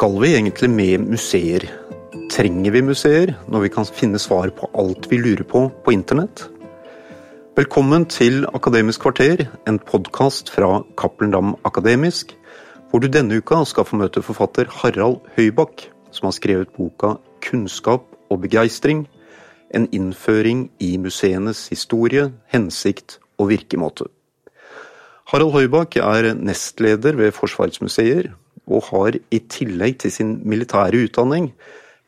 skal vi egentlig med museer? Trenger vi museer når vi kan finne svar på alt vi lurer på på internett? Velkommen til Akademisk kvarter, en podkast fra Cappelen Dam Akademisk, hvor du denne uka skal få møte forfatter Harald Høybakk, som har skrevet boka 'Kunnskap og begeistring', en innføring i museenes historie, hensikt og virkemåte. Harald Høybakk er nestleder ved Forsvarets museer, og har i tillegg til sin militære utdanning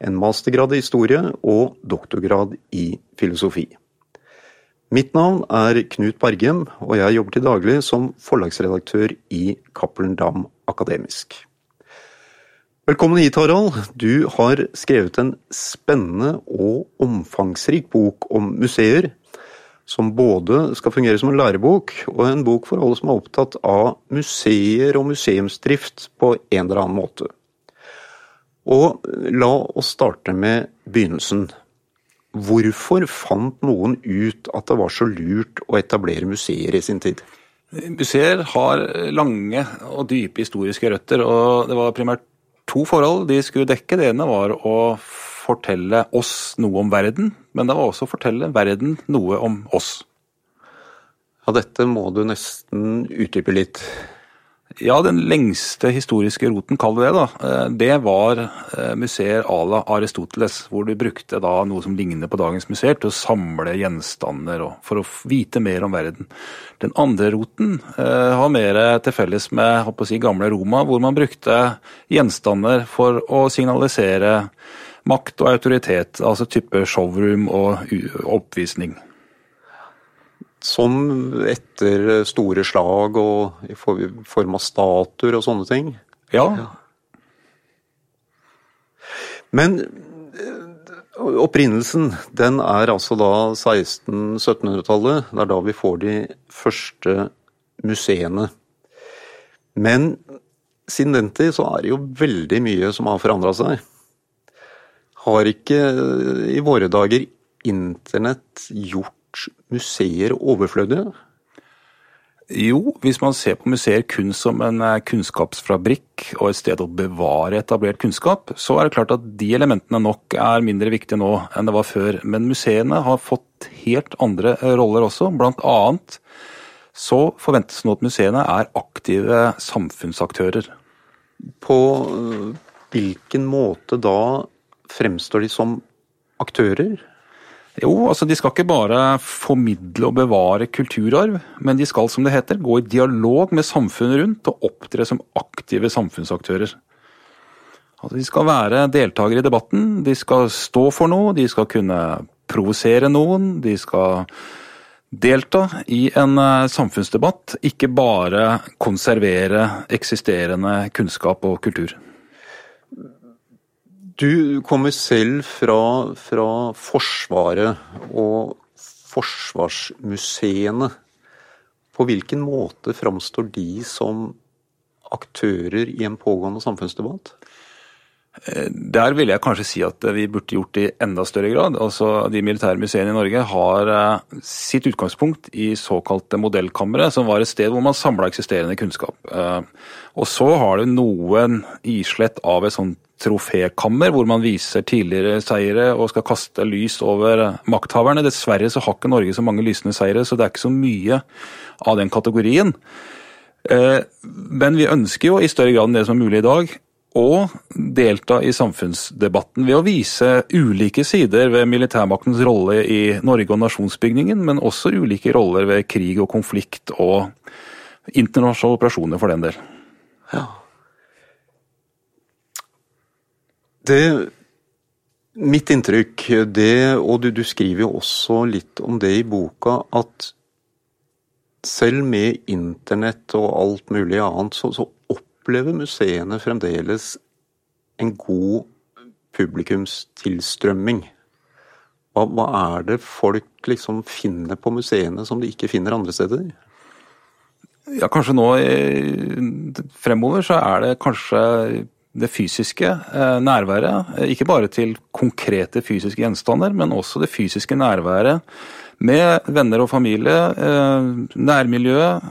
en mastergrad i historie og doktorgrad i filosofi. Mitt navn er Knut Bergem, og jeg jobber til daglig som forlagsredaktør i Cappelen Dam Akademisk. Velkommen hit, Harald. Du har skrevet en spennende og omfangsrik bok om museer, som både skal fungere som en lærebok og en bok for alle som er opptatt av museer og museumsdrift på en eller annen måte. Og la oss starte med begynnelsen. Hvorfor fant noen ut at det var så lurt å etablere museer i sin tid? Museer har lange og dype historiske røtter, og det var primært to forhold de skulle dekke. Det ene var å fortelle oss noe om verden, men det var også å fortelle verden noe om oss. Ja, dette må du nesten utdype litt. Ja, den lengste historiske roten, kall det det, da. Eh, det var eh, museer à la Aristoteles, hvor du brukte da noe som ligner på dagens museer til å samle gjenstander og for å vite mer om verden. Den andre roten eh, har mer til felles med å si, gamle Roma, hvor man brukte gjenstander for å signalisere makt og autoritet, altså type showroom og oppvisning. Som etter store slag og i form av statuer og sånne ting? Ja. Men eh, opprinnelsen, den er altså da 1600-1700-tallet. Det er da vi får de første museene. Men siden den tid så er det jo veldig mye som har forandra seg. Har ikke i våre dager internett gjort museer overflødige? Jo, hvis man ser på museer kun som en eh, kunnskapsfabrikk og et sted å bevare etablert kunnskap, så er det klart at de elementene nok er mindre viktige nå enn det var før. Men museene har fått helt andre roller også. Blant annet så forventes nå at museene er aktive samfunnsaktører. På eh, hvilken måte da fremstår de som aktører? Jo, altså de skal ikke bare formidle og bevare kulturarv, men de skal, som det heter, gå i dialog med samfunnet rundt og opptre som aktive samfunnsaktører. Altså De skal være deltakere i debatten, de skal stå for noe, de skal kunne provosere noen, de skal delta i en eh, samfunnsdebatt, ikke bare konservere eksisterende kunnskap og kultur. Du kommer selv fra, fra Forsvaret og forsvarsmuseene. På hvilken måte framstår de som aktører i en pågående samfunnsdebatt? Eh, der vil jeg kanskje si at vi burde gjort det i enda større grad. Altså, De militære museene i Norge har eh, sitt utgangspunkt i såkalte modellkamre, som var et sted hvor man samla eksisterende kunnskap. Eh, og så har du noen islett av et sånt trofékammer, hvor man viser tidligere seire og skal kaste lys over makthaverne. Dessverre så har ikke Norge så mange lysende seire, så det er ikke så mye av den kategorien. Eh, men vi ønsker jo i større grad enn det som er mulig i dag, å delta i samfunnsdebatten ved å vise ulike sider ved militærmaktens rolle i Norge og nasjonsbygningen, men også ulike roller ved krig og konflikt og internasjonale operasjoner for den del. Ja. Det Mitt inntrykk, det, og du, du, skriver jo også litt om det i boka, at selv med internett og alt mulig annet, så, så opplever museene fremdeles en god publikumstilstrømming. Hva, hva er det folk liksom finner på museene som de ikke finner andre steder? Ja, kanskje nå fremover så er det kanskje det fysiske eh, nærværet. Ikke bare til konkrete fysiske gjenstander, men også det fysiske nærværet med venner og familie, nærmiljøet.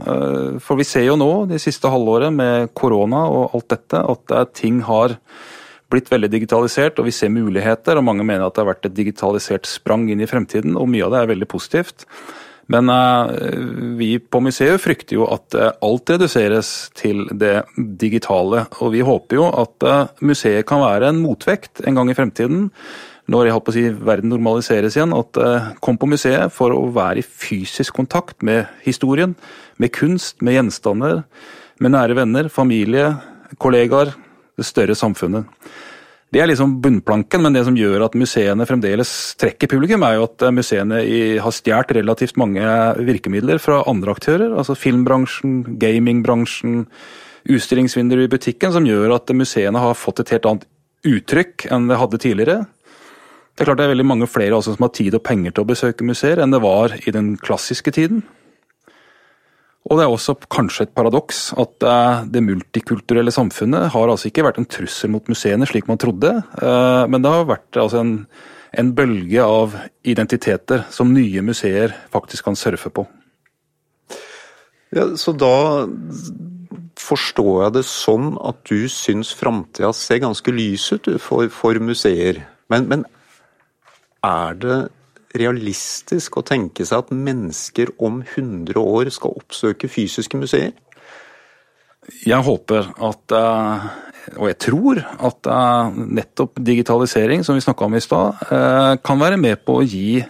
For vi ser jo nå, de siste halvåret med korona og alt dette, at ting har blitt veldig digitalisert, og vi ser muligheter. og Mange mener at det har vært et digitalisert sprang inn i fremtiden, og mye av det er veldig positivt. Men uh, vi på museet frykter jo at uh, alt reduseres til det digitale. Og vi håper jo at uh, museet kan være en motvekt en gang i fremtiden. Når jeg håper å si, verden normaliseres igjen, at kom på museet for å være i fysisk kontakt med historien, med kunst, med gjenstander, med nære venner, familie, kollegaer, det større samfunnet. Det er liksom bunnplanken, men det som gjør at museene fremdeles trekker publikum, er jo at eh, museene har stjålet relativt mange virkemidler fra andre aktører. Altså filmbransjen, gamingbransjen, utstillingsvinduer i butikken, som gjør at museene har fått et helt annet uttrykk enn det hadde tidligere. Det er klart det er veldig mange flere som har tid og penger til å besøke museer enn det var i den klassiske tiden. Og det er også kanskje et paradoks at eh, det multikulturelle samfunnet har altså ikke vært en trussel mot museene slik man trodde, eh, men det har vært altså en, en bølge av identiteter som nye museer faktisk kan surfe på. Ja, Så da forstår jeg det sånn at du syns framtida ser ganske lys ut for, for museer. Men, men er det realistisk å tenke seg at mennesker om 100 år skal oppsøke fysiske museer? Jeg håper at, eh, og jeg tror, at eh, nettopp digitalisering, som vi snakka om i stad, eh, kan være med på å gi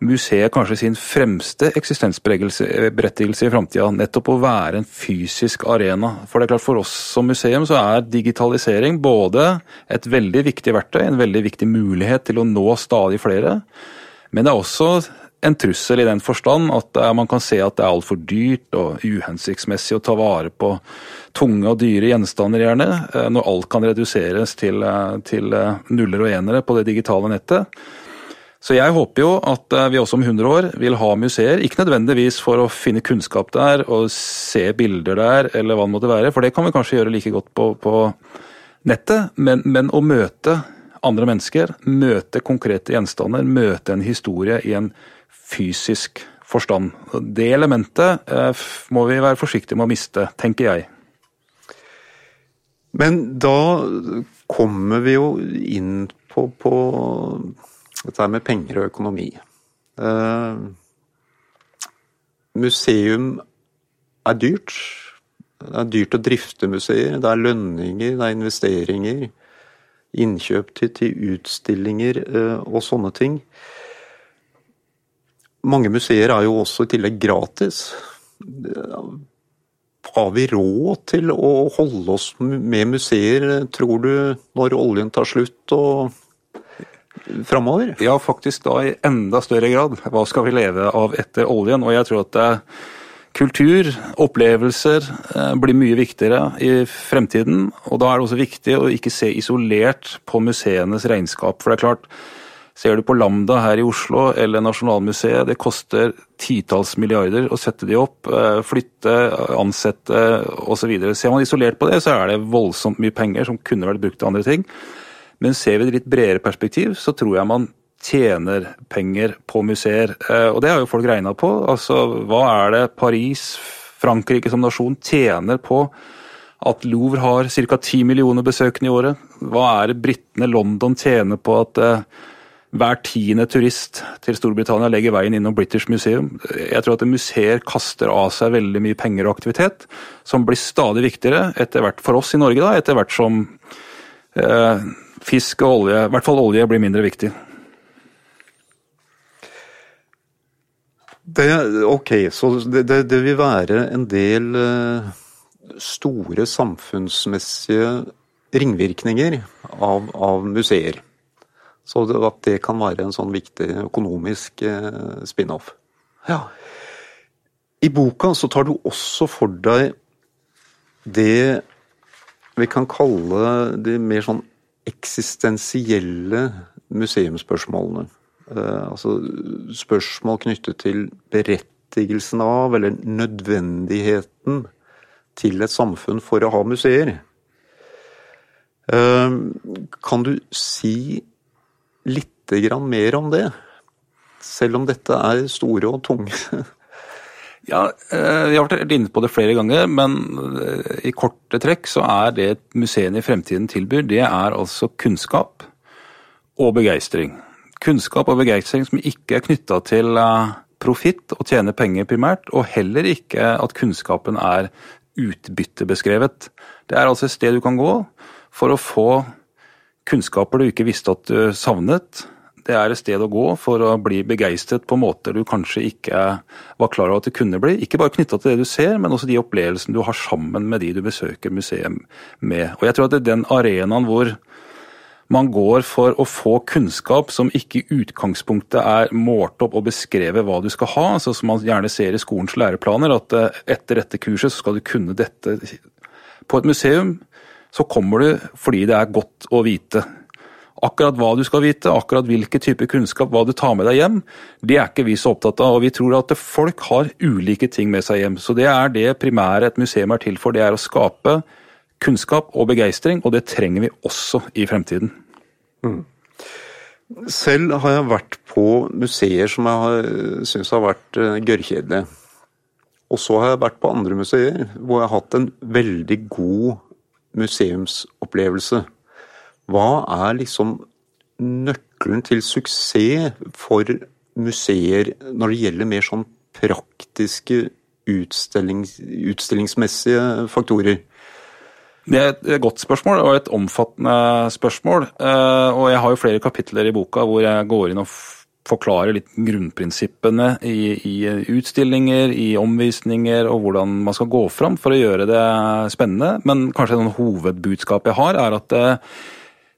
museet kanskje sin fremste eksistensberettigelse i framtida. Nettopp å være en fysisk arena. For det er klart for oss som museum så er digitalisering både et veldig viktig verktøy, en veldig viktig mulighet til å nå stadig flere. Men det er også en trussel i den forstand at man kan se at det er altfor dyrt og uhensiktsmessig å ta vare på tunge og dyre gjenstander, gjerne, eh, når alt kan reduseres til, eh, til eh, nuller og enere på det digitale nettet. Så jeg håper jo at vi også om 100 år vil ha museer, ikke nødvendigvis for å finne kunnskap der og se bilder der, eller hva det måtte være, for det kan vi kanskje gjøre like godt på, på nettet, men, men å møte andre mennesker, møte konkrete gjenstander, møte en historie i en fysisk forstand. Det elementet eh, må vi være forsiktige med å miste, tenker jeg. Men da kommer vi jo inn på, på dette med penger og økonomi. Uh, museum er dyrt. Det er dyrt å drifte museer. Det er lønninger, det er investeringer innkjøp til, til utstillinger eh, og sånne ting. Mange museer er jo også i tillegg gratis. Har vi råd til å holde oss med museer, tror du, når oljen tar slutt og framover? Ja, faktisk da i enda større grad. Hva skal vi leve av etter oljen? Og jeg tror at er Kultur, opplevelser, eh, blir mye viktigere i fremtiden. Og da er det også viktig å ikke se isolert på museenes regnskap. For det er klart, ser du på Lambda her i Oslo eller Nasjonalmuseet, det koster titalls milliarder å sette de opp, eh, flytte, ansette osv. Ser man isolert på det, så er det voldsomt mye penger som kunne vært brukt til andre ting. Men ser vi det litt bredere perspektiv, så tror jeg man tjener penger på museer. Eh, og det har jo folk regna på. Altså, hva er det Paris, Frankrike som nasjon tjener på at Louvre har ca. 10 millioner besøkende i året? Hva er det britene London tjener på at uh, hver tiende turist til Storbritannia legger veien innom British Museum? Jeg tror at museer kaster av seg veldig mye penger og aktivitet, som blir stadig viktigere etter hvert for oss i Norge, da, etter hvert som uh, fisk og olje, i hvert fall olje, blir mindre viktig. Det, ok, så det, det, det, vil være en del uh, store samfunnsmessige ringvirkninger av, av museer. Så at det kan være en sånn viktig økonomisk uh, spin-off. Ja. I boka så tar du også for deg det vi kan kalle de mer sånn eksistensielle museumsspørsmålene. Eh, altså spørsmål knyttet til berettigelsen av, eller nødvendigheten til et samfunn for å ha museer. Kan du si litt mer om det? Selv om dette er store og tunge Ja, eh, Vi har vært inne på det flere ganger, men eh, i korte trekk så er det museene i fremtiden tilbyr, det er altså kunnskap og begeistring. Kunnskap og begeistring som ikke er knytta til eh, profitt og tjene penger primært, og heller ikke at kunnskapen er utbyttebeskrevet. Det er altså et sted du kan gå for å få kunnskaper du ikke visste at du savnet, det er et sted å gå for å bli begeistret på måter du kanskje ikke var klar over at det kunne bli. Ikke bare knytta til det du ser, men også de opplevelsene du har sammen med de du besøker museum med. Og jeg tror at det er den arenaen hvor man går for å få kunnskap som ikke i utgangspunktet er målt opp og beskrevet hva du skal ha, sånn som man gjerne ser i skolens læreplaner, at eh, etter dette kurset skal du kunne dette. På et museum så kommer du fordi det er godt å vite. Akkurat hva du skal vite, akkurat hvilken type kunnskap, hva du tar med deg hjem, det er ikke vi så opptatt av. og Vi tror at folk har ulike ting med seg hjem. Så det er det primære et museum er til for. Det er å skape kunnskap og begeistring, og det trenger vi også i fremtiden. Mm. Selv har jeg vært på museer som jeg syns har vært uh, gørrkjedelige. Og så har jeg vært på andre museer hvor jeg har hatt en veldig god museumsopplevelse. Hva er liksom nøkkelen til suksess for museer når det gjelder mer sånn praktiske utstillings, utstillingsmessige faktorer? Det er et godt spørsmål og et omfattende spørsmål. Eh, og jeg har jo flere kapitler i boka hvor jeg går inn og forklarer litt grunnprinsippene i, i, utstillinger, i omvisninger og hvordan man skal gå fram for å gjøre det spennende. Men kanskje noen hovedbudskap jeg har, er at eh,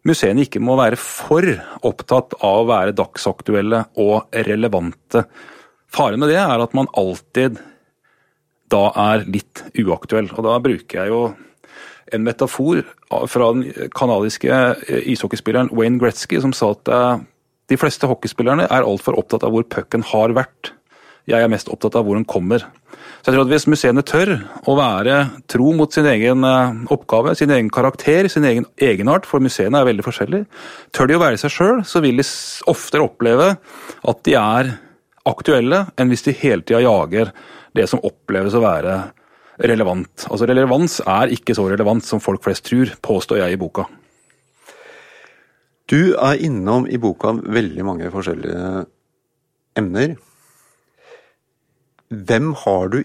museene ikke må være for opptatt av å være dagsaktuelle og relevante. Faren med det er at man alltid da er litt uaktuell. Og da bruker jeg jo en metafor fra den kanadiske ishockeyspilleren Wayne Gretzky, som sa at eh, de fleste hockeyspillerne er altfor opptatt av hvor pucken har vært. Jeg er mest opptatt av hvor den kommer. Så jeg tror at Hvis museene tør å være tro mot sin egen eh, oppgave, sin egen karakter, sin egen egenart, for museene er veldig forskjellige, tør de å være seg sjøl, så vil de oftere oppleve at de er aktuelle, enn hvis de hele tida jager det som oppleves å være relevant. Altså Relevans er ikke så relevant som folk flest tror, påstår jeg i boka. Du er innom i boka veldig mange forskjellige emner. Hvem har du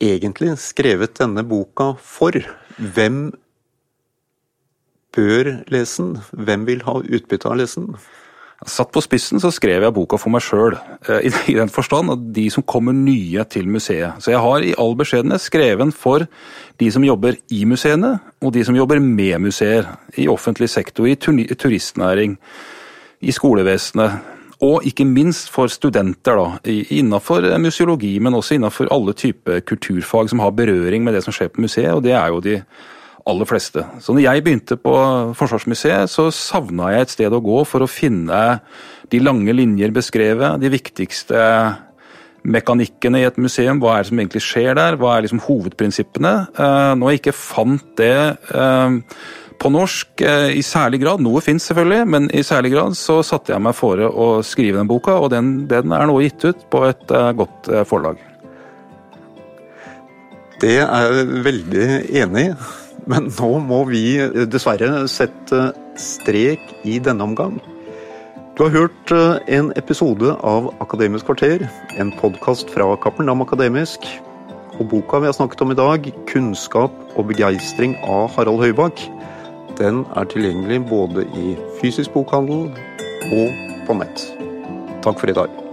egentlig skrevet denne boka for? Hvem bør lese den? Hvem vil ha utbytte av å lese den? Satt på spissen så skrev jeg boka for meg sjøl, eh, i den forstand at de som kommer nye til museet. Så jeg har i all beskjedenhet skrevet for de som jobber i museene, og de som jobber med museer. I offentlig sektor, i turistnæring, i skolevesenet, og ikke minst for studenter da, innenfor museologi, men også innenfor alle typer kulturfag som har berøring med det som skjer på museet, og det er jo de aller fleste. Så når jeg begynte på Forsvarsmuseet, så savna jeg et sted å gå for å finne de lange linjer beskrevet, de viktigste mekanikkene i et museum. Hva er det som egentlig skjer der? Hva er liksom hovedprinsippene? Eh, når jeg ikke fant det eh, på norsk eh, i særlig grad. Noe fins selvfølgelig, men i særlig grad så satte jeg meg fore å skrive den boka, og den, den er nå gitt ut på et uh, godt uh, forlag. Det er jeg veldig enig i, men nå må vi dessverre sette strek i denne omgang. Du har hørt en episode av Akademisk kvarter, en podkast fra Cappelen Akademisk. Og boka vi har snakket om i dag, 'Kunnskap og begeistring' av Harald Høybakk, den er tilgjengelig både i fysisk bokhandel og på nett. Takk for i dag.